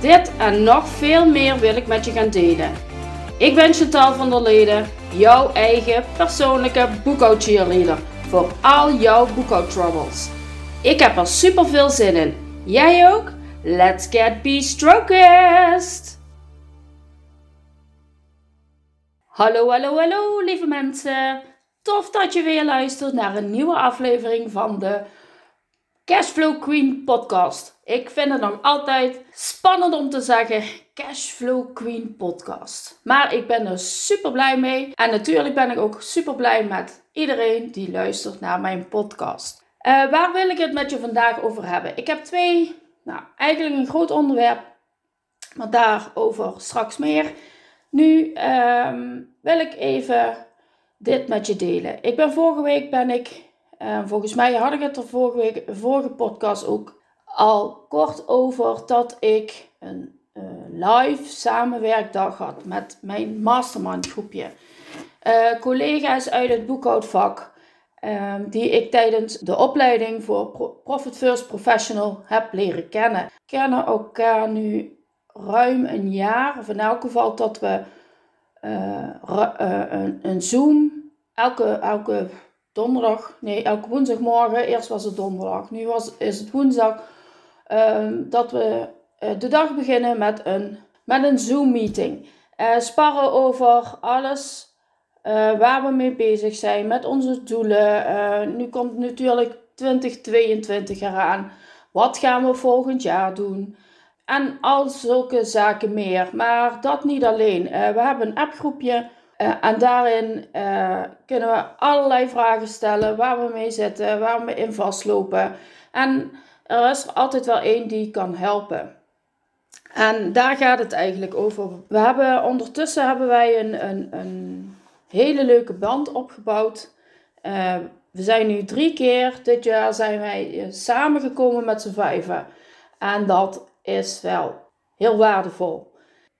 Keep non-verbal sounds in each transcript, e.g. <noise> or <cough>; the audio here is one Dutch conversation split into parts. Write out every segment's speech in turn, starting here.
Dit en nog veel meer wil ik met je gaan delen. Ik ben Chantal van der Leden, jouw eigen persoonlijke boekhoudcheerleader voor al jouw boekhoudtroubles. Ik heb er super veel zin in. Jij ook? Let's get be-strokest! Hallo, hallo, hallo lieve mensen. Tof dat je weer luistert naar een nieuwe aflevering van de Cashflow Queen podcast. Ik vind het nog altijd spannend om te zeggen Cashflow Queen podcast. Maar ik ben er super blij mee. En natuurlijk ben ik ook super blij met iedereen die luistert naar mijn podcast. Uh, waar wil ik het met je vandaag over hebben? Ik heb twee, nou eigenlijk een groot onderwerp, maar daarover straks meer. Nu um, wil ik even dit met je delen. Ik ben vorige week ben ik uh, volgens mij had ik het er vorige, week, vorige podcast ook al kort over dat ik een uh, live samenwerkdag had met mijn mastermind groepje. Uh, collega's uit het boekhoudvak um, die ik tijdens de opleiding voor Profit First Professional heb leren kennen. We kennen elkaar nu ruim een jaar, of in elk geval dat we een, een Zoom elke, elke donderdag, nee, elke woensdagmorgen. Eerst was het donderdag, nu was, is het woensdag. Ehm, dat we uh, de dag beginnen met een, met een Zoom-meeting. Uh, sparren over alles uh, waar we mee bezig zijn, met onze doelen. nu komt natuurlijk 2022 eraan. Wat gaan we volgend jaar doen? En al zulke zaken meer. Maar dat niet alleen. we hebben een appgroepje uh, en daarin uh, kunnen we allerlei vragen stellen waar we mee zitten, waar we in vastlopen. En er is er altijd wel één die kan helpen. En daar gaat het eigenlijk over. We hebben ondertussen hebben wij een, een, een hele leuke band opgebouwd. Uh, we zijn nu drie keer dit jaar zijn wij samengekomen met z'n vijven. En dat is wel heel waardevol.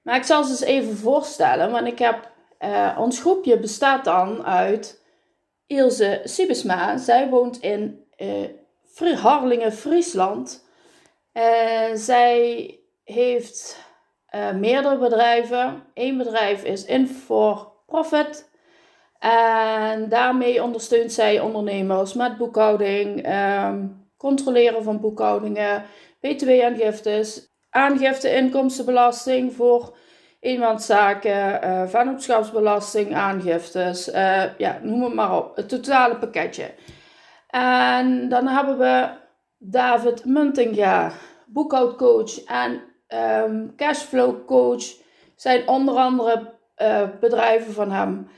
Maar ik zal ze eens even voorstellen, want ik heb uh, ons groepje bestaat dan uit Ilse Sibesma. Zij woont in uh, Harlingen, Friesland. Uh, zij heeft meerdere bedrijven. Eén bedrijf is In for Profit. En daarmee ondersteunt zij ondernemers met boekhouding, um, controleren van boekhoudingen, btw-aangiftes, aangifte inkomstenbelasting voor eenmanszaken, uh, vennootschapsbelasting, aangiftes, uh, ja, noem het maar op. Het totale pakketje. En dan hebben we David Muntinga, boekhoudcoach en um, cashflow coach. Zijn onder andere uh, bedrijven van hem.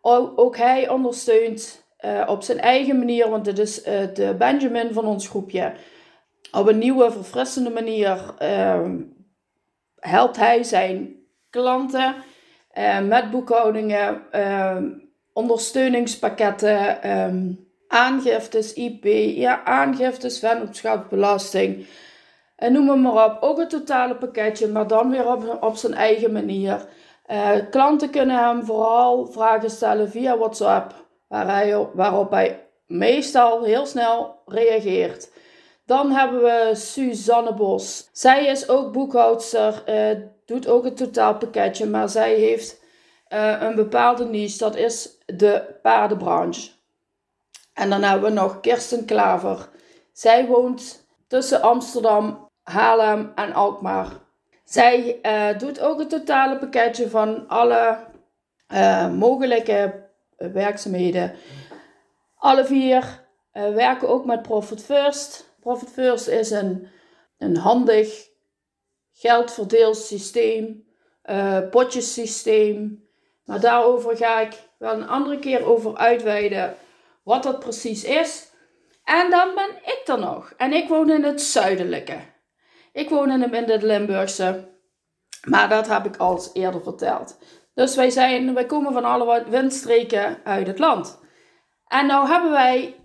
Ook, ook hij ondersteunt op zijn eigen manier, want dit is de Benjamin van ons groepje. Op een nieuwe, verfrissende manier ehm, helpt hij zijn klanten uh, met boekhoudingen, uh, ondersteuningspakketten, um, aangiftes, IP, ja, aangiftes, vennootschapsbelasting. En noem maar op. Ook het totale pakketje, maar dan weer op, op zijn eigen manier. Uh, klanten kunnen hem vooral vragen stellen via WhatsApp, hij, waarop hij meestal heel snel reageert. Dan hebben we Suzanne Bos. Zij is ook boekhoudster, uh, doet ook het totaalpakketje, maar zij heeft uh, een bepaalde niche. Dat is de paardenbranche. En dan hebben we nog Kirsten Klaver. Zij woont tussen Amsterdam, Haarlem en Alkmaar. Zij uh, doet ook het totale pakketje van alle mogelijke werkzaamheden. Alle vier werken ook met Profit First. Profit First is een, een handig geldverdeelsysteem, uh, potjesysteem. Maar daarover ga ik wel een andere keer over uitweiden wat dat precies is. En dan ben ik er nog. En ik woon in het zuidelijke. Ik woon in het Limburgse, maar dat heb ik al eerder verteld. Dus wij, zijn, wij komen van alle windstreken uit het land. En nou hebben wij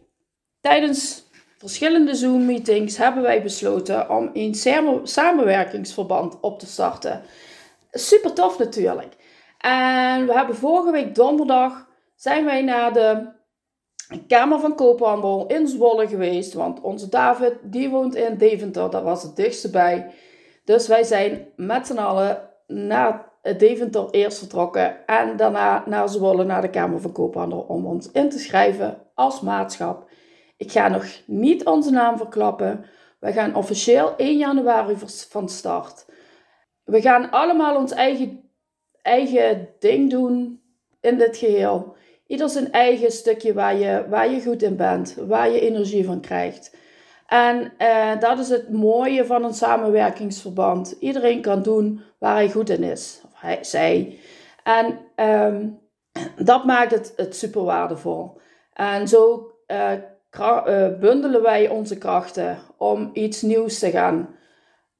tijdens verschillende Zoom-meetings hebben wij besloten om een samenwerkingsverband op te starten. Super tof natuurlijk. En we hebben vorige week donderdag zijn wij naar de Kamer van Koophandel in Zwolle geweest. Want onze David, die woont in Deventer. Dat was het dichtste bij. Dus wij zijn met z'n allen naar Deventer eerst vertrokken. En daarna naar Zwolle, naar de Kamer van Koophandel. Om ons in te schrijven als maatschap. Ik ga nog niet onze naam verklappen. We gaan officieel 1 januari van start. We gaan allemaal ons eigen, eigen ding doen in dit geheel. Ieder zijn eigen stukje waar je, waar je goed in bent, waar je energie van krijgt. En eh, dat is het mooie van een samenwerkingsverband. Iedereen kan doen waar hij goed in is, of hij, zij. En ehm, dat maakt het, het super waardevol. En zo uh, bundelen wij onze krachten om iets nieuws te gaan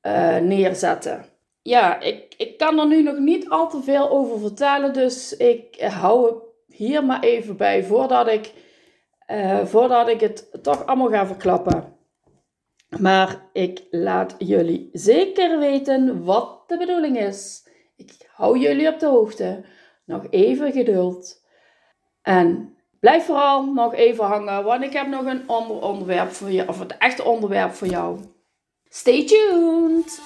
uh, neerzetten. Ja, ik, ik kan er nu nog niet al te veel over vertellen, dus ik hou het hier maar even bij voordat ik, uh, voordat ik het toch allemaal ga verklappen. Maar ik laat jullie zeker weten wat de bedoeling is. Ik hou jullie op de hoogte. Nog even geduld. En blijf vooral nog even hangen, want ik heb nog een ander onderwerp voor je, of het echte onderwerp voor jou. Stay tuned!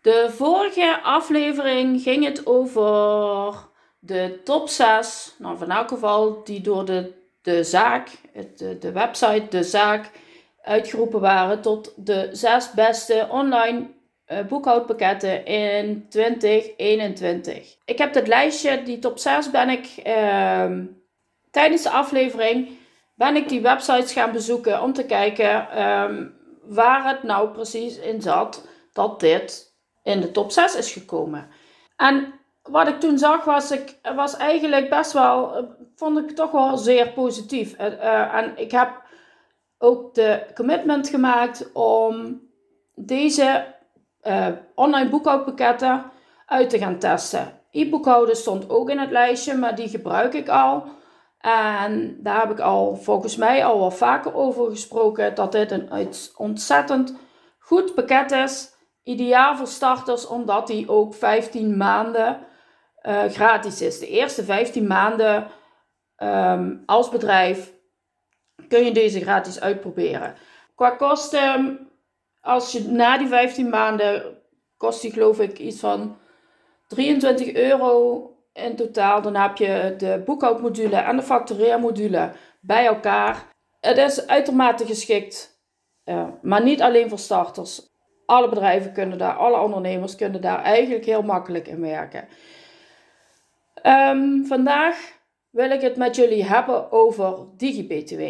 De vorige aflevering ging het over de top 6, nou van elk geval die door de, de zaak, de, website De Zaak, uitgeroepen waren tot de zes beste online uh, boekhoudpakketten in 2021. Ik heb dit lijstje, die top 6 ben ik ehm, tijdens de aflevering ben ik die websites gaan bezoeken om te kijken ehm, waar het nou precies in zat dat dit in de top 6 is gekomen. En wat ik toen zag was, ik, was eigenlijk best wel, vond ik toch wel zeer positief. Uh, en ik heb ook de commitment gemaakt om deze online boekhoudpakketten uit te gaan testen. E-boekhouden stond ook in het lijstje, maar die gebruik ik al. En daar heb ik al volgens mij al wel vaker over gesproken dat dit een ontzettend goed pakket is ideaal voor starters omdat die ook 15 maanden uh, gratis is. De eerste 15 maanden um, als bedrijf kun je deze gratis uitproberen. Qua kosten, als je na die 15 maanden kost die geloof ik iets van 23 euro in totaal. Dan heb je de boekhoudmodule en de factureermodule bij elkaar. Het is uitermate geschikt, uh, maar niet alleen voor starters alle bedrijven kunnen daar, alle ondernemers kunnen daar eigenlijk heel makkelijk in werken. Um, vandaag wil ik het met jullie hebben over DigiBTW.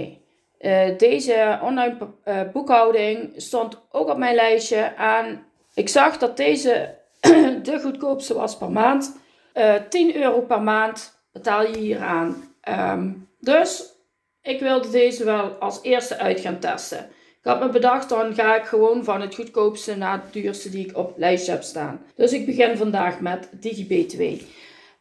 Uh, deze online uh, boekhouding stond ook op mijn lijstje en ik zag dat deze <clears throat> de goedkoopste was per maand. Uh, eh, 10 euro per maand betaal je hier aan. Um, dus ik wilde deze wel als eerste uit gaan testen. Ik had me bedacht, dan ga ik gewoon van het goedkoopste naar het duurste die ik op het lijstje heb staan. Dus ik begin vandaag met DigiBTW.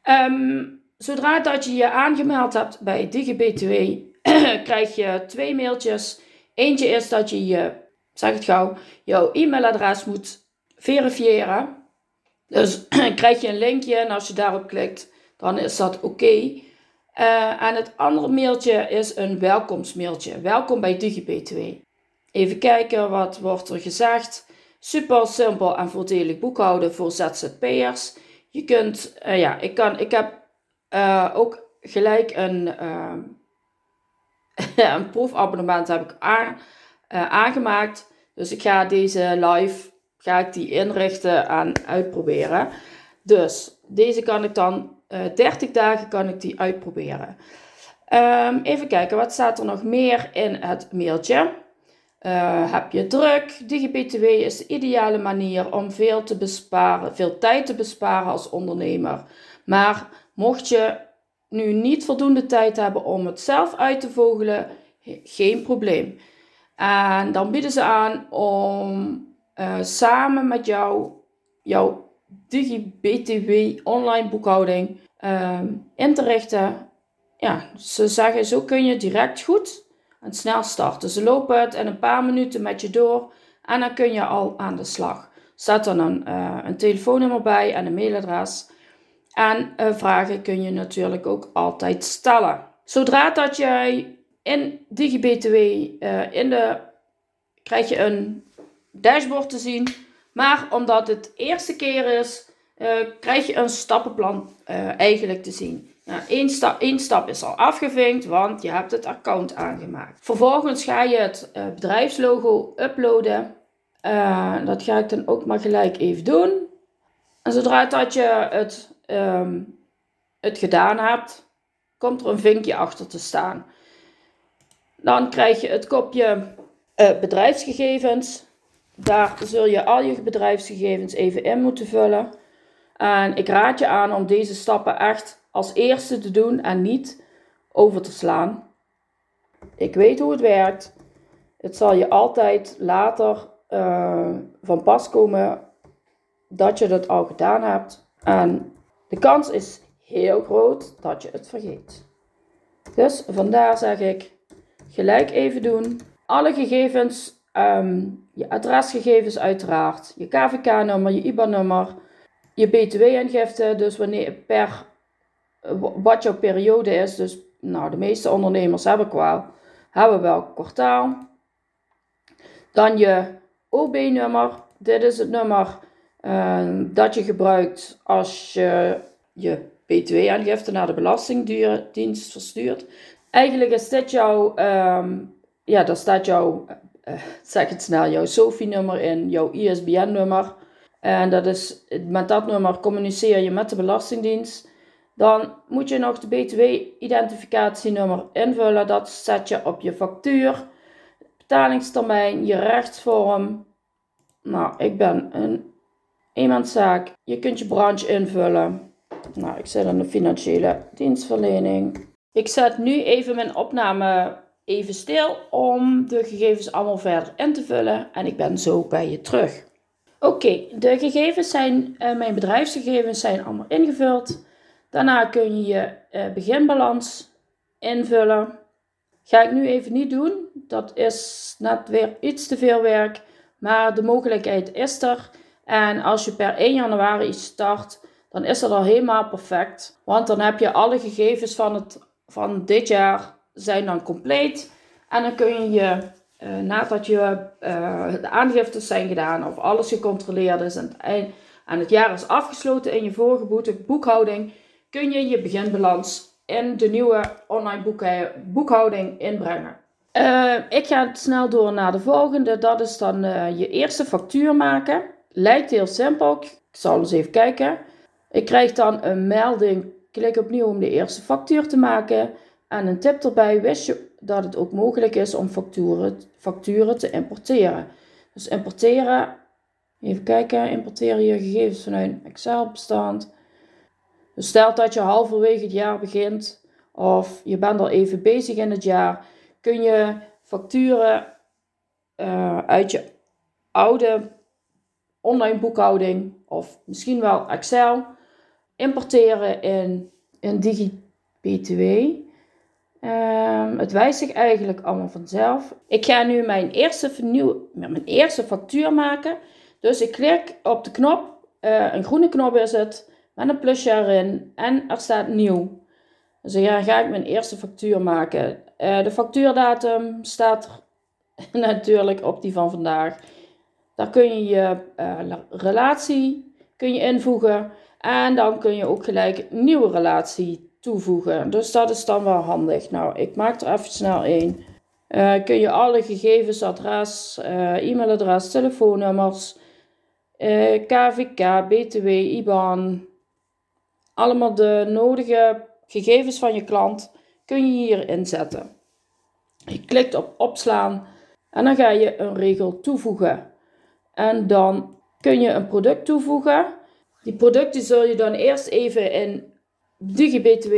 Um, zodra dat je je aangemeld hebt bij DigiBTW, <clears throat> krijg je twee mailtjes. Eentje is dat je je, zeg het gauw, jouw e-mailadres moet verifiëren. Dus <clears throat> krijg je een linkje en als je daarop klikt, dan is dat oké. Uh, en het andere mailtje is een welkomstmailtje. Welkom bij DigiBTW. Even kijken, wat wordt er gezegd? Super simpel en voordelig boekhouden voor ZZP'ers. Je kunt, uh, ja, ik, kan, ik heb uh, ook gelijk een, uh, <laughs> een proefabonnement heb ik aan, aangemaakt. Dus ik ga deze live, ga ik die inrichten en uitproberen. Dus deze kan ik dan, 30 dagen kan ik die uitproberen. Um, even kijken, wat staat er nog meer in het mailtje? Uh, heb je druk? DigiBTW is de ideale manier om veel te besparen, veel tijd te besparen als ondernemer. Maar mocht je nu niet voldoende tijd hebben om het zelf uit te vogelen, geen probleem. En dan bieden ze aan om uh, samen met jou jouw DigiBTW online boekhouding uh, in te richten. Ja, ze zeggen zo kun je direct goed en snel starten. Ze lopen het in een paar minuten met je door en dan kun je al aan de slag. Zet dan een, uh, een telefoonnummer bij en een mailadres. En uh, vragen kun je natuurlijk ook altijd stellen. Zodra dat jij in DigiBTW uh, in de krijg je een dashboard te zien. Maar omdat het eerste keer is, krijg je een stappenplan eigenlijk te zien. Eén stap, één stap is al afgevinkt, want je hebt het account aangemaakt. Vervolgens ga je het uh, bedrijfslogo uploaden. dat ga ik dan ook maar gelijk even doen. En zodra dat je het, um, het gedaan hebt, komt er een vinkje achter te staan. Dan krijg je het kopje bedrijfsgegevens. Daar zul je al je bedrijfsgegevens even in moeten vullen. En ik raad je aan om deze stappen echt als eerste te doen en niet over te slaan. Ik weet hoe het werkt. Het zal je altijd later uh, van pas komen dat je dat al gedaan hebt. En de kans is heel groot dat je het vergeet. Dus vandaar zeg ik gelijk even doen. Alle gegevens Um, je adresgegevens uiteraard, je KVK-nummer, je IBAN-nummer, je BTW-aangifte, dus wanneer per wat jouw periode is. Dus nou, de meeste ondernemers hebben wel, hebben wel kwartaal. Dan je OB-nummer. Dit is het nummer uh, dat je gebruikt als je je BTW-aangifte naar de Belastingdienst verstuurt. Eigenlijk is dit jouw, um, ja, daar staat jouw uh, zeg het snel, jouw SOFI-nummer in, jouw ISBN-nummer. En dat is, met dat nummer communiceer je met de Belastingdienst. Dan moet je nog de BTW-identificatienummer invullen. Dat zet je op je factuur, betalingstermijn, je rechtsvorm. Nou, ik ben een eenmanszaak. Je kunt je branche invullen. Nou, ik zit in de financiële dienstverlening. Ik zet nu even mijn opname even stil om de gegevens allemaal verder in te vullen en ik ben zo bij je terug. Oké, de gegevens zijn, uh, mijn bedrijfsgegevens zijn allemaal ingevuld. Daarna kun je je uh, beginbalans invullen. Ga ik nu even niet doen. Dat is net weer iets te veel werk. Maar de mogelijkheid is er. En als je per 1 januari start, dan is dat al helemaal perfect. Want dan heb je alle gegevens van, het, van dit jaar zijn dan compleet. En dan kun je je, uh, nadat je uh, de aangiftes zijn gedaan of alles gecontroleerd is en het, eind, en het jaar is afgesloten in je vorige boekhouding, kun je je beginbalans in de nieuwe online boekhouding inbrengen. Uh, ik ga snel door naar de volgende. Dat is dan je eerste factuur maken. Lijkt heel simpel. Ik zal eens even kijken. Ik krijg dan een melding. Klik opnieuw om de eerste factuur te maken. En een tip erbij, wist je dat het ook mogelijk is om facturen, facturen te importeren. Dus importeren, even kijken, importeren je gegevens vanuit een Excel-bestand. Dus stel dat je halverwege het jaar begint of je bent al even bezig in het jaar, kun je facturen uh, uit je oude online boekhouding of misschien wel Excel importeren in, in DigiBTW. Um, het wijst zich eigenlijk allemaal vanzelf. Ik ga nu mijn eerste, vernieuw, mijn eerste factuur maken. Dus ik klik op de knop. Uh, een groene knop is het. Met een plusje erin. En er staat nieuw. Dus dan ga ik mijn eerste factuur maken. Uh, de factuurdatum staat <laughs> natuurlijk op die van vandaag. Daar kun je je uh, relatie kun je invoegen. En dan kun je ook gelijk een nieuwe relatie toevoegen. Dus dat is dan wel handig. Nou, ik maak er even snel één. Uh, kun je alle gegevens, adres, e-mailadres, telefoonnummers, eh, KVK, BTW, IBAN, allemaal de nodige gegevens van je klant kun je hier inzetten. Je klikt op opslaan En dan ga je een regel toevoegen. En dan kun je een product toevoegen. Die producten zul je dan eerst even in DigiBTW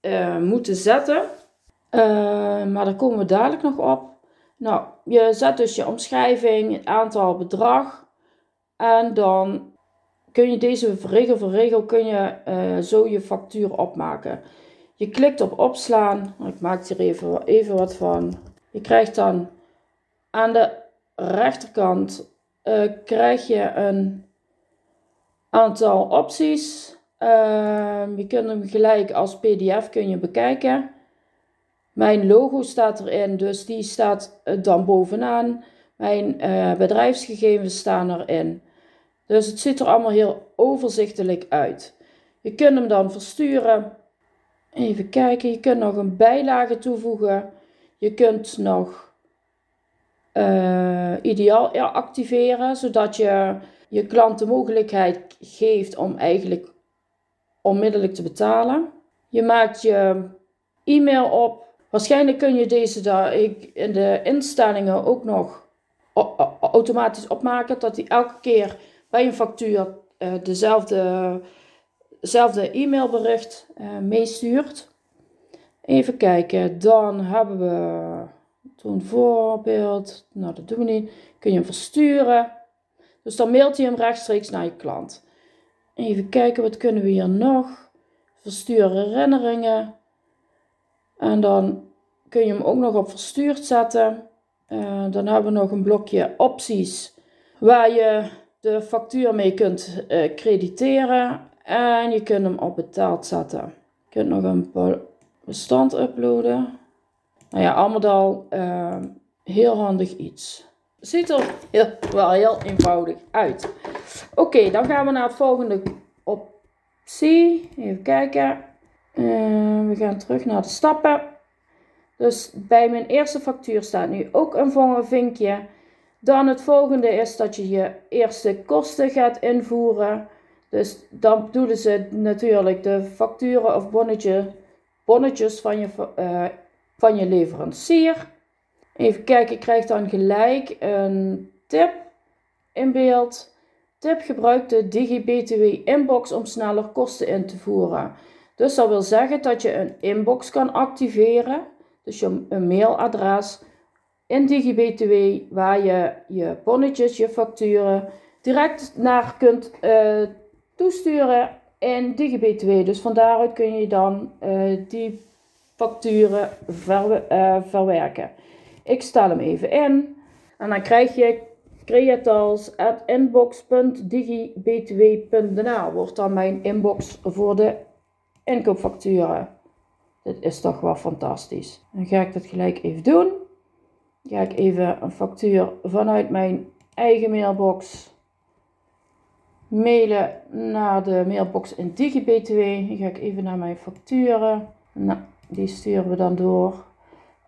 uh, moeten zetten. Uh, maar daar komen we dadelijk nog op. Nou, je zet dus je omschrijving, het aantal, bedrag. En dan kun je deze regel voor regel kun je, uh, zo je factuur opmaken. Je klikt op opslaan. Ik maak hier even, even wat van. Je krijgt dan aan de rechterkant uh, krijg je een aantal opties. Uh, je kunt hem gelijk als pdf kun je bekijken. Mijn logo staat erin, dus die staat dan bovenaan. Mijn bedrijfsgegevens staan erin. Dus het ziet er allemaal heel overzichtelijk uit. Je kunt hem dan versturen. Even kijken, je kunt nog een bijlage toevoegen. Je kunt nog uh, ideaal activeren, zodat je je klant de mogelijkheid geeft om eigenlijk onmiddellijk te betalen. Je maakt je e-mail op. Waarschijnlijk kun je deze in de instellingen ook nog automatisch opmaken, dat hij elke keer bij een factuur uh, dezelfde, dezelfde e-mailbericht uh, meestuurt. Even kijken, dan hebben we een voorbeeld. Nou, dat doen we niet. Kun je hem versturen. Dus dan mailt hij hem rechtstreeks naar je klant. Even kijken, wat kunnen we hier nog? Verstuur herinneringen. En dan kun je hem ook nog op verstuurd zetten. Uh, dan hebben we nog een blokje opties. Waar je de factuur mee kunt uh, crediteren. En je kunt hem op betaald zetten. Je kunt nog een bestand uploaden. Nou ja, allemaal al uh, heel handig iets. Ziet er wel heel eenvoudig uit. Oké, dan gaan we naar het volgende optie. Even kijken. Uh, we gaan terug naar de stappen. Dus bij mijn eerste factuur staat nu ook een vinkje. Dan het volgende is dat je je eerste kosten gaat invoeren. Dus dan bedoelen ze natuurlijk de facturen of bonnetje, bonnetjes van je, uh, van je leverancier. Even kijken, ik krijg dan gelijk een tip in beeld. Tip gebruik de DigiBTW inbox om sneller kosten in te voeren. Dus dat wil zeggen dat je een inbox kan activeren. Dus je een mailadres in DigiBTW waar je je bonnetjes, je facturen direct naar kunt uh, toesturen in DigiBTW. Dus van daaruit kun je dan uh, die facturen uh, verwerken. Ik stel hem even in en dan krijg je creatals.inbox.digibtw.nl wordt dan mijn inbox voor de inkoopfacturen. Dit is toch wel fantastisch. Dan ga ik dat gelijk even doen ga ik even een factuur vanuit mijn eigen mailbox mailen naar de mailbox in DigiBTW. Dan ga ik even naar mijn facturen. Nou, die sturen we dan door.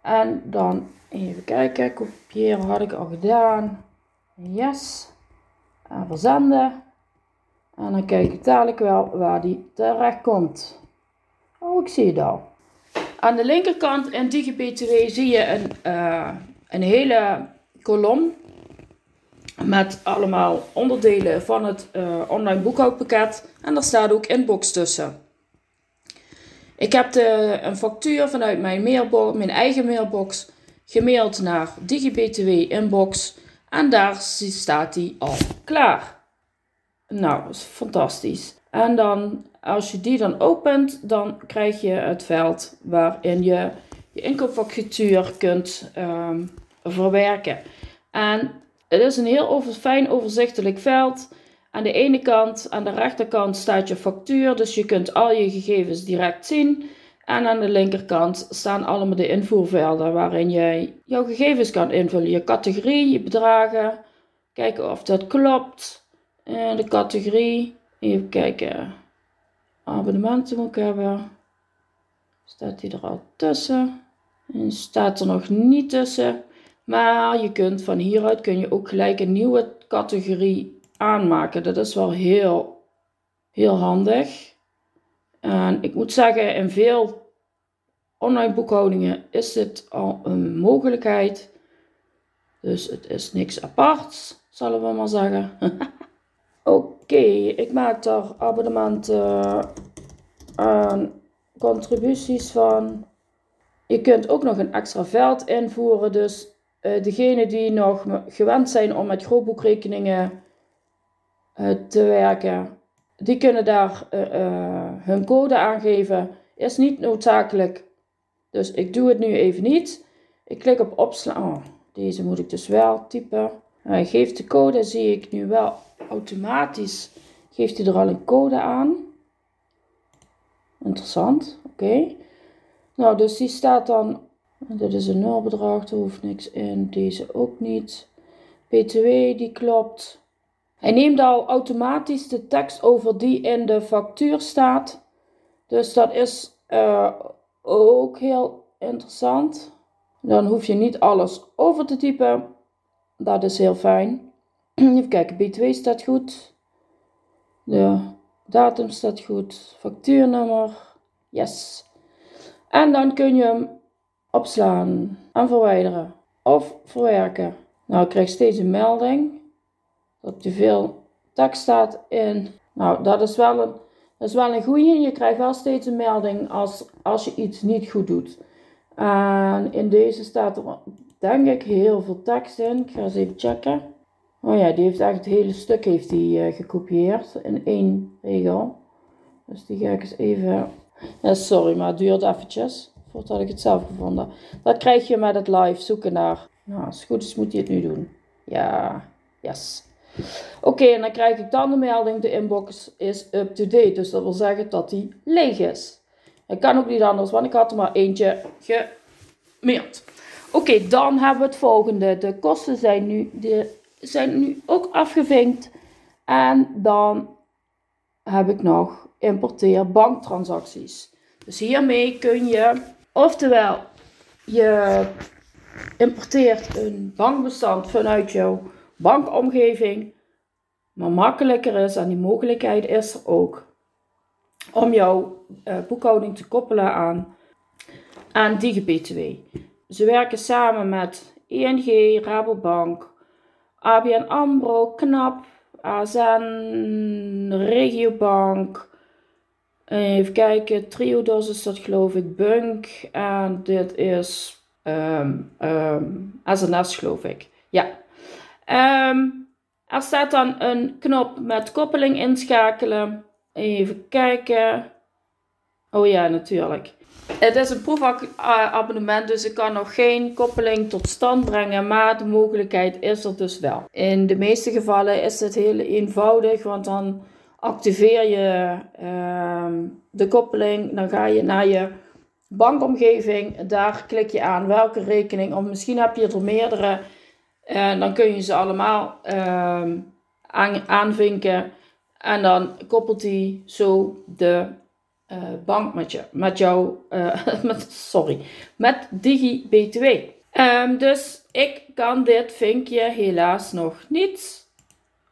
En dan even kijken. Kopiëren had ik al gedaan. Yes. En verzenden. En dan kijk ik dadelijk wel waar die terecht komt. Oh, ik zie het al. Aan de linkerkant in DigiBTW zie je een, uh, een hele kolom met allemaal onderdelen van het uh, online boekhoudpakket. En daar staat ook inbox tussen. Ik heb de, een factuur vanuit mijn, mailbox, mijn eigen mailbox gemaild naar DigiBTW inbox. En daar staat die al klaar. Nou, dat is fantastisch. En dan, als je die dan opent, dan krijg je het veld waarin je je inkoopfactuur kunt um, verwerken. En het is een heel over, fijn overzichtelijk veld. Aan de ene kant, aan de rechterkant staat je factuur, dus je kunt al je gegevens direct zien. En aan de linkerkant staan allemaal de invoervelden waarin je jouw gegevens kan invullen. Je categorie, je bedragen, kijken of dat klopt. En de categorie, even kijken, abonnementen moet ik hebben. Staat die er al tussen? En staat er nog niet tussen. Maar je kunt van hieruit kun je ook gelijk een nieuwe categorie aanmaken. Dat is wel heel, heel handig. En ik moet zeggen, in veel online boekhoudingen is dit al een mogelijkheid. Dus het is niks aparts, zullen we maar zeggen. <laughs> Oké, ik maak daar abonnementen aan contributies van. Je kunt ook nog een extra veld invoeren. Dus uh, degenen die nog gewend zijn om met grootboekrekeningen uh, te werken, die kunnen daar uh, hun code aangeven. Is niet noodzakelijk. Dus ik doe het nu even niet. Ik klik op opslaan. Oh, deze moet ik dus wel typen. Hij geeft de code, zie ik nu wel automatisch. Geeft hij er al een code aan. Interessant, oké. Nou, dus die staat dan, dit is een nulbedrag, er hoeft niks in, deze ook niet. BTW, die klopt. Hij neemt al automatisch de tekst over die in de factuur staat. Dus dat is uh, ook heel interessant. Dan hoef je niet alles over te typen. Dat is heel fijn. <clears throat> Even kijken, B2 staat goed. De datum staat goed. Factuurnummer. Yes. En dan kun je hem opslaan en verwijderen. Of verwerken. Nou, ik krijg steeds een melding. Dat te veel tekst staat in. Nou, dat is wel een, dat is wel een goeie. Je krijgt wel steeds een melding als, als je iets niet goed doet. En in deze staat er denk ik heel veel tekst in. Ik ga eens even checken. Oh ja, die heeft echt het hele stuk heeft die, uh, gekopieerd in één regel. Dus die ga ik eens even... Ja, sorry, maar het duurt eventjes voordat ik het zelf gevonden. Dat krijg je met het live zoeken naar... Nou, als het goed is moet hij het nu doen. Ja, yes. Oké, en dan krijg ik dan de melding, de inbox is up-to-date. Dus dat wil zeggen dat die leeg is. Het kan ook niet anders, want ik had er maar eentje gemaild. Oké, dan hebben we het volgende. De kosten zijn nu, de, zijn nu ook afgevinkt. En dan heb ik nog importeer banktransacties. Dus hiermee kun je, oftewel, je importeert een bankbestand vanuit jouw bankomgeving. Maar makkelijker is, en die mogelijkheid is er ook, om jouw uh, boekhouding te koppelen aan, aan DigiBTW. Ze werken samen met ING, Rabobank, ABN AMRO, KNAP, ASN, Regiobank. Even kijken, Triodos is dat geloof ik, Bunk. En dit is um, ehm, ehm, SNS geloof ik. Ja. Um, er staat dan een knop met koppeling inschakelen. Even kijken. Oh ja, natuurlijk. Het is een proefabonnement, dus ik kan nog geen koppeling tot stand brengen, maar de mogelijkheid is er dus wel. In de meeste gevallen is het heel eenvoudig, want dan activeer je uh, de koppeling, dan ga je naar je bankomgeving, daar klik je aan welke rekening, of misschien heb je er meerdere, en dan kun je ze allemaal uh, aan, aanvinken en dan koppelt hij zo de uh, bank met, je, met jou, uh, <laughs> met, sorry, met DigiBTW. Um, dus ik kan dit vinkje helaas nog niet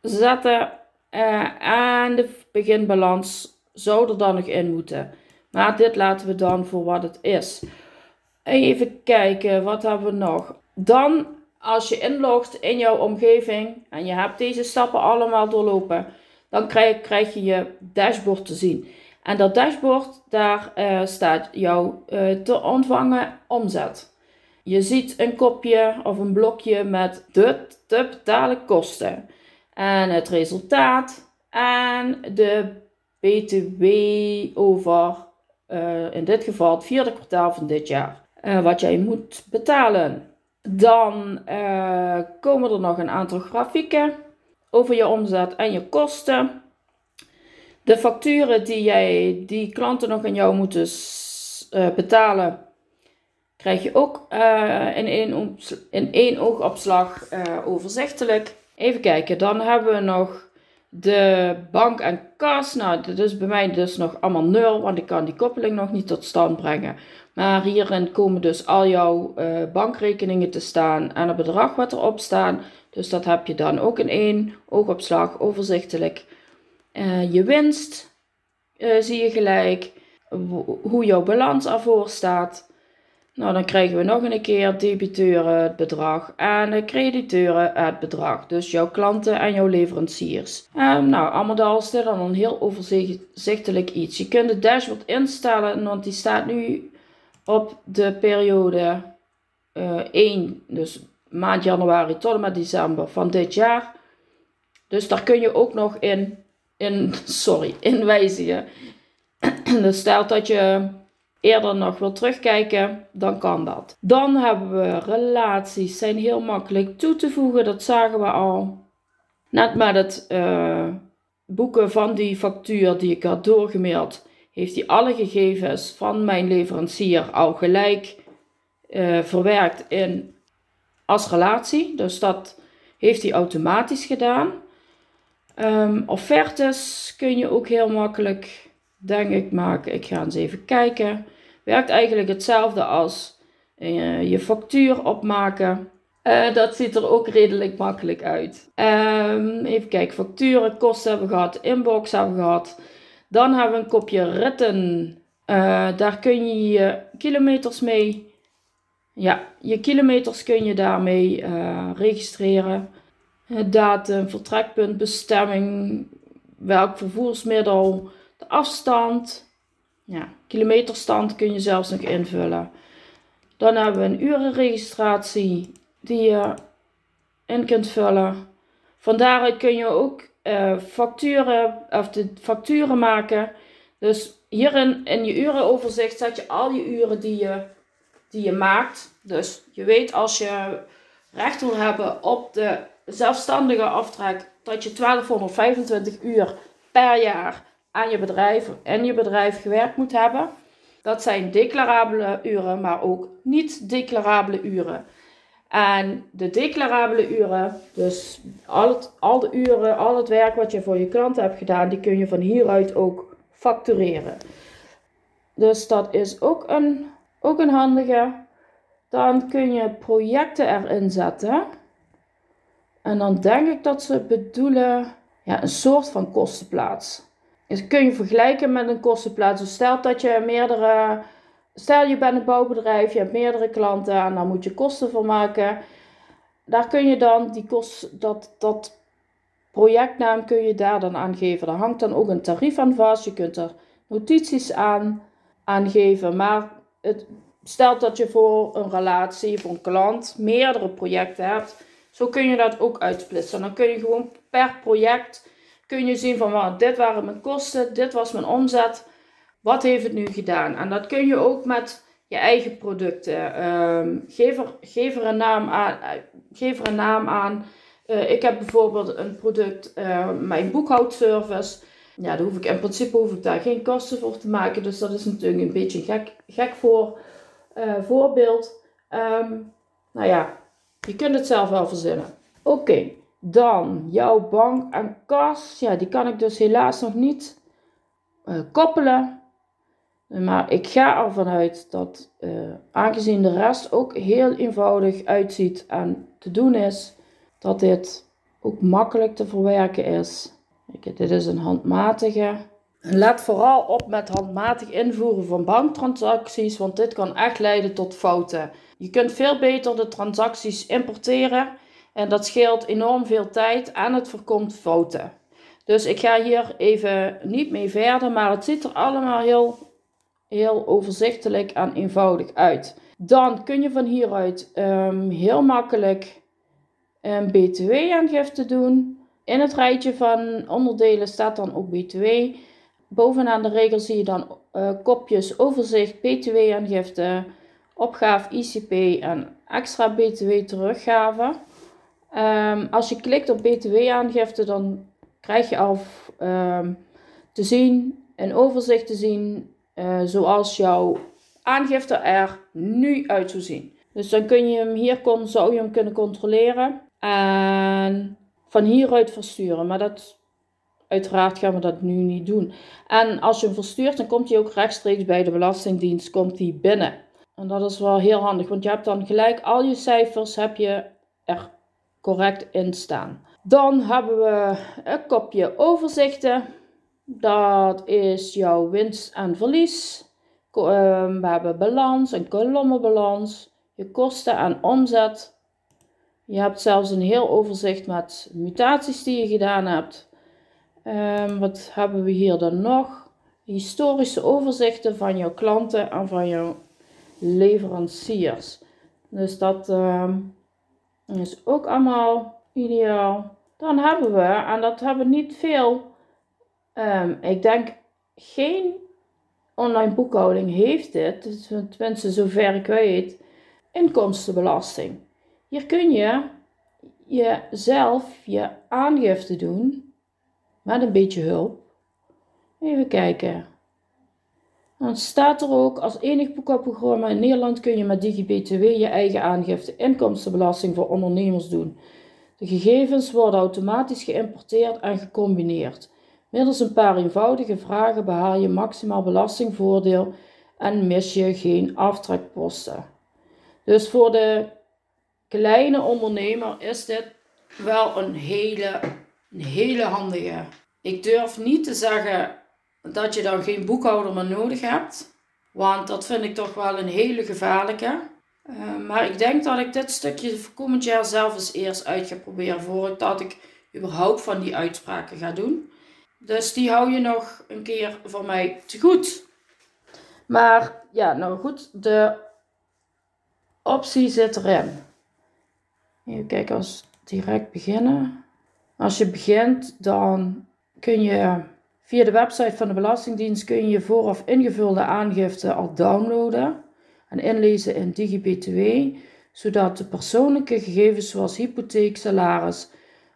zetten. Uh, en de beginbalans zou er dan nog in moeten. Maar dit laten we dan voor wat het is. Even kijken, wat hebben we nog? Dan, als je inlogt in jouw omgeving en je hebt deze stappen allemaal doorlopen, dan krijg, krijg je je dashboard te zien. En dat dashboard, daar uh, staat jouw uh, te ontvangen omzet. Je ziet een kopje of een blokje met de te betalen kosten. En het resultaat en de BTW over, uh, in dit geval het vierde kwartaal van dit jaar. wat jij moet betalen. Dan komen er nog een aantal grafieken over je omzet en je kosten. De facturen die, jij, die klanten nog aan jou moeten betalen, krijg je ook in, één in één oogopslag overzichtelijk. Even kijken, dan hebben we nog de bank en kas. Nou, dat is bij mij dus nog allemaal nul, want ik kan die koppeling nog niet tot stand brengen. Maar hierin komen dus al jouw bankrekeningen te staan en het bedrag wat erop staan. Dus dat heb je dan ook in één oogopslag overzichtelijk. Uh, je winst uh, zie je gelijk. Hoe jouw balans ervoor staat. Nou, dan krijgen we nog een keer debiteuren het bedrag en de crediteuren het bedrag. Dus jouw klanten en jouw leveranciers. En nou, allemaal dit dan een heel overzichtelijk iets. Je kunt de dashboard instellen, want die staat nu op de periode uh, eh, 1, dus maand januari tot en met december van dit jaar. Dus daar kun je ook nog in, in <laughs> sorry, in wijzigen. <clears throat> dus stel dat je eerder nog wil terugkijken, dan kan dat. Dan hebben we relaties, zijn heel makkelijk toe te voegen, dat zagen we al. Net met het uh, boeken van die factuur die ik had doorgemaild, heeft hij alle gegevens van mijn leverancier al gelijk uh, verwerkt in als relatie. Dus dat heeft hij automatisch gedaan. Um, offertes kun je ook heel makkelijk, denk ik, maken. Ik ga eens even kijken. Werkt eigenlijk hetzelfde als uh, je factuur opmaken. Uh, dat ziet er ook redelijk makkelijk uit. Um, even kijken, facturen, kosten hebben we gehad, inbox hebben we gehad. Dan hebben we een kopje ritten. Uh, daar kun je je kilometers mee. Ja, je kilometers kun je daarmee registreren datum, vertrekpunt, bestemming, welk vervoersmiddel, de afstand. Ja, kilometerstand kun je zelfs nog invullen. Dan hebben we een urenregistratie die je in kunt vullen. Van daaruit kun je ook uh, facturen, of de facturen maken. Dus hierin in je urenoverzicht zet je al je uren die je, die je maakt. Dus je weet als je recht wil hebben op de zelfstandige aftrek dat je 1225 uur per jaar aan je bedrijf en je bedrijf gewerkt moet hebben. Dat zijn declarabele uren, maar ook niet declarabele uren. En de declarabele uren, dus al, het, al de uren, al het werk wat je voor je klanten hebt gedaan, die kun je van hieruit ook factureren. Dus dat is ook een, ook een handige. Dan kun je projecten erin zetten. En dan denk ik dat ze bedoelen ja, een soort van kostenplaats. Dus kun je vergelijken met een kostenplaats. Dus stel dat je meerdere. Stel je bent een bouwbedrijf, je hebt meerdere klanten en dan moet je kosten voor maken. Daar kun je dan die kost, dat, dat projectnaam kun je daar dan aangeven. Daar hangt dan ook een tarief aan vast. Je kunt er notities aan aangeven. Maar het, stel dat je voor een relatie, voor een klant, meerdere projecten hebt zo kun je dat ook uitsplitsen. Dan kun je gewoon per project kun je zien van wat dit waren mijn kosten, dit was mijn omzet. Wat heeft het nu gedaan? En dat kun je ook met je eigen producten. Um, geef, er, geef, er, een naam aan. Eh, geef er een naam aan. Uh, ik heb bijvoorbeeld een product, uh, mijn boekhoudservice. Ja, daar hoef ik in principe hoef ik daar geen kosten voor te maken. Dus dat is natuurlijk een beetje gek, gek voor, voorbeeld. Um, nou ja, je kunt het zelf wel verzinnen. Oké, dan jouw bank en kas. Ja, die kan ik dus helaas nog niet uh, koppelen. Maar ik ga ervan uit dat, uh, aangezien de rest ook heel eenvoudig uitziet en te doen is, dat dit ook makkelijk te verwerken is. Kijk, dit is een handmatige. let vooral op met handmatig invoeren van banktransacties, want dit kan echt leiden tot fouten. Je kunt veel beter de transacties importeren en dat scheelt enorm veel tijd en het voorkomt fouten. Dus ik ga hier even niet mee verder, maar het ziet er allemaal heel, heel overzichtelijk en eenvoudig uit. Dan kun je van hieruit um, heel makkelijk een BTW-aangifte doen. In het rijtje van onderdelen staat dan ook BTW. Bovenaan de regel zie je dan uh, kopjes overzicht, BTW-aangifte, opgave ICP en extra BTW teruggave. Um, als je klikt op BTW-aangifte, dan krijg je al um, te zien, een overzicht te zien, uh, zoals jouw aangifte er nu uit zou zien. Dus dan kun je hem hier kon, zou je hem kunnen controleren en van hieruit versturen. Maar dat, uiteraard gaan we dat nu niet doen. En als je hem verstuurt, dan komt hij ook rechtstreeks bij de Belastingdienst komt hij binnen. En dat is wel heel handig, want je hebt dan gelijk al je cijfers heb je er correct in staan. Dan hebben we een kopje overzichten. Dat is jouw winst en verlies. Ehm, we hebben balans, een kolommenbalans, je kosten en omzet. Je hebt zelfs een heel overzicht met mutaties die je gedaan hebt. Um, wat hebben we hier dan nog? Historische overzichten van jouw klanten en van jouw leveranciers. Dus dat um, is ook allemaal ideaal. Dan hebben we, en dat hebben niet veel, um, ik denk geen online boekhouding heeft dit, dus tenminste zover ik weet, inkomstenbelasting. Hier kun je jezelf je aangifte doen met een beetje hulp. Even kijken. Dan staat er ook, als enig boekhoudprogramma in Nederland kun je met DigiBTW je eigen aangifte inkomstenbelasting voor ondernemers doen. De gegevens worden automatisch geïmporteerd en gecombineerd. Middels een paar eenvoudige vragen behaal je maximaal belastingvoordeel en mis je geen aftrekposten. Dus voor de kleine ondernemer is dit wel een hele, een hele handige. Ik durf niet te zeggen dat je dan geen boekhouder meer nodig hebt, want dat vind ik toch wel een hele gevaarlijke. Uh, maar ik denk dat ik dit stukje komend jaar zelf eens eerst uit ga proberen voordat ik überhaupt van die uitspraken ga doen. Dus die hou je nog een keer voor mij te goed. Maar ja, nou goed, de optie zit erin. Even kijken, als direct beginnen. Als je begint, dan kun je via de website van de Belastingdienst kun je je vooraf ingevulde aangifte al downloaden en inlezen in DigiBTW, zodat de persoonlijke gegevens zoals hypotheek, salaris,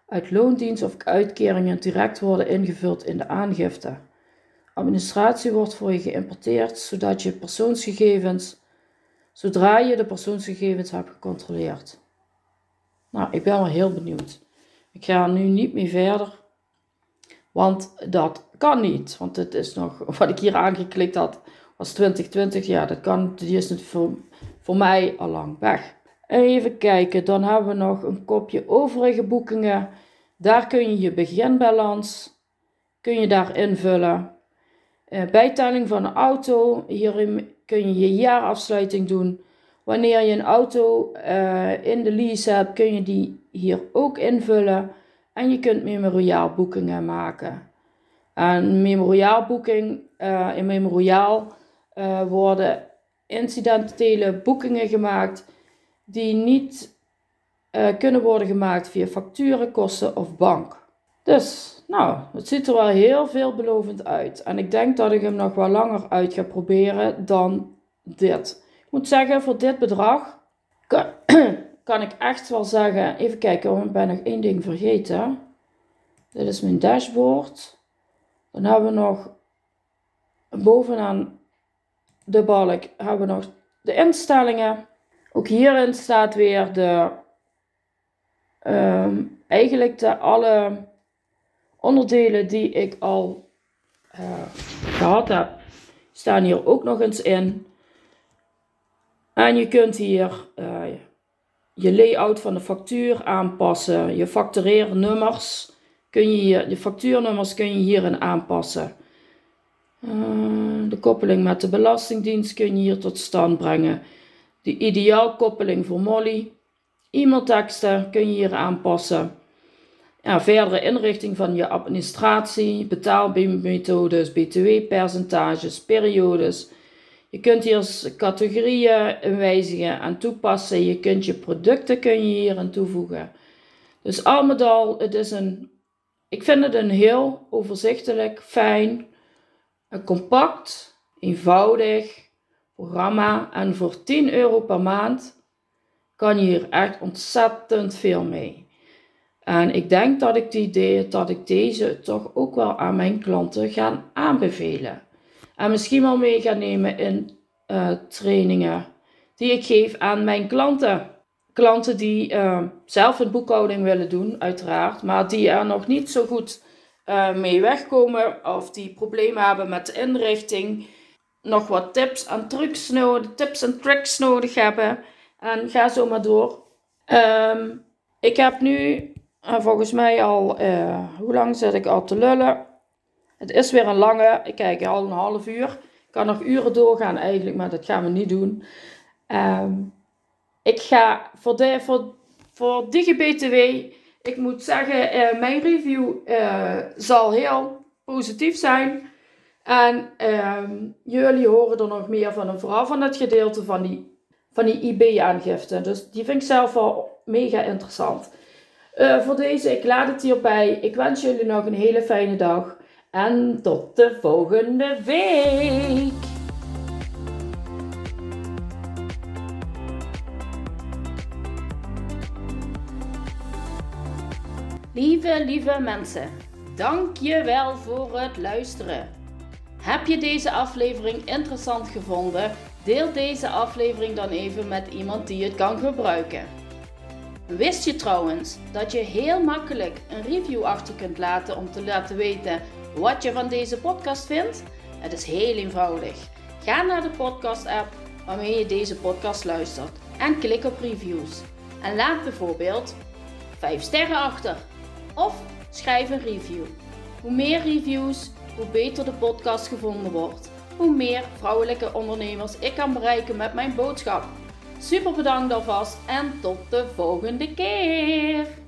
uit loondienst of uitkeringen direct worden ingevuld in de aangifte. Administratie wordt voor je geïmporteerd, zodat je persoonsgegevens, zodra je de persoonsgegevens hebt gecontroleerd. Nou, ik ben wel heel benieuwd. Ik ga nu niet meer verder, want dat kan niet. Want het is nog, <laughs> wat ik hier aangeklikt had, was 2020. Ja, dat kan, die is natuurlijk voor, voor mij al lang weg. Even kijken, dan hebben we nog een kopje overige boekingen. Daar kun je je beginbalans kun je daar invullen. Uh, bijtelling van een auto. Hierin kun je je jaarafsluiting doen. Wanneer je een auto uh, in de lease hebt, kun je die hier ook invullen. En je kunt memoriaal boekingen maken. En memoriaalboeking, uh, in memoriaal worden incidentele boekingen gemaakt die niet uh, kunnen worden gemaakt via facturen, kosten of bank. Dus, nou, het ziet er wel heel veelbelovend uit. En ik denk dat ik hem nog wel langer uit ga proberen dan dit. Ik moet zeggen, voor dit bedrag kan ik echt wel zeggen. Even kijken, want ik ben nog één ding vergeten. Dit is mijn dashboard. Dan hebben we nog bovenaan de balk hebben we nog de instellingen. Ook hierin staat weer de Ehm, eigenlijk de alle onderdelen die ik al uh, gehad heb, staan hier ook nog eens in. En je kunt hier uh, je layout van de factuur aanpassen. Je factureernummers kun je hier, de factuurnummers kun je hierin aanpassen. Uh, de koppeling met de Belastingdienst kun je hier tot stand brengen. De ideaalkoppeling voor Molly E-mailteksten kun je hier aanpassen. Ja, verdere inrichting van je administratie, betaalmethodes, btw-percentages, periodes. Je kunt hier categorieën wijzigen en toepassen. Je kunt je producten kun je hier aan toevoegen. Dus al met al, het is een, ik vind het een heel overzichtelijk, fijn, compact, eenvoudig programma. En voor 10 euro per maand kan je hier echt ontzettend veel mee. En ik denk dat ik, die dat ik deze toch ook wel aan mijn klanten ga aanbevelen. En misschien wel mee ga nemen in uh, trainingen die ik geef aan mijn klanten. Klanten die uh, zelf een boekhouding willen doen, uiteraard, maar die er nog niet zo goed uh, mee wegkomen of die problemen hebben met de inrichting, nog wat tips en trucs nodig, tips en tricks nodig hebben. En ga zo maar door. Ehm, ik heb nu volgens mij al, hoe lang zit ik al te lullen? Het is weer een lange, ik kijk al een half uur. kan nog uren doorgaan eigenlijk, maar dat gaan we niet doen. Ehm, ik ga voor, de, voor, voor DigiBTW, ik moet zeggen, uh, mijn review uh, zal heel positief zijn. En ehm, jullie horen er nog meer van, vooral van het gedeelte van die, van die IB-aangifte. Dus die vind ik zelf wel mega interessant. Uh, voor deze, ik laat het hierbij. Ik wens jullie nog een hele fijne dag. En tot de volgende week. Lieve, lieve mensen, dank je wel voor het luisteren. Heb je deze aflevering interessant gevonden? Deel deze aflevering dan even met iemand die het kan gebruiken. Wist je trouwens dat je heel makkelijk een review achter kunt laten om te laten weten wat je van deze podcast vindt? Het is heel eenvoudig. Ga naar de podcast-app waarmee je deze podcast luistert en klik op reviews. En laat bijvoorbeeld 5 sterren achter of schrijf een review. Hoe meer reviews, hoe beter de podcast gevonden wordt. Hoe meer vrouwelijke ondernemers ik kan bereiken met mijn boodschap. Super bedankt alvast en tot de volgende keer!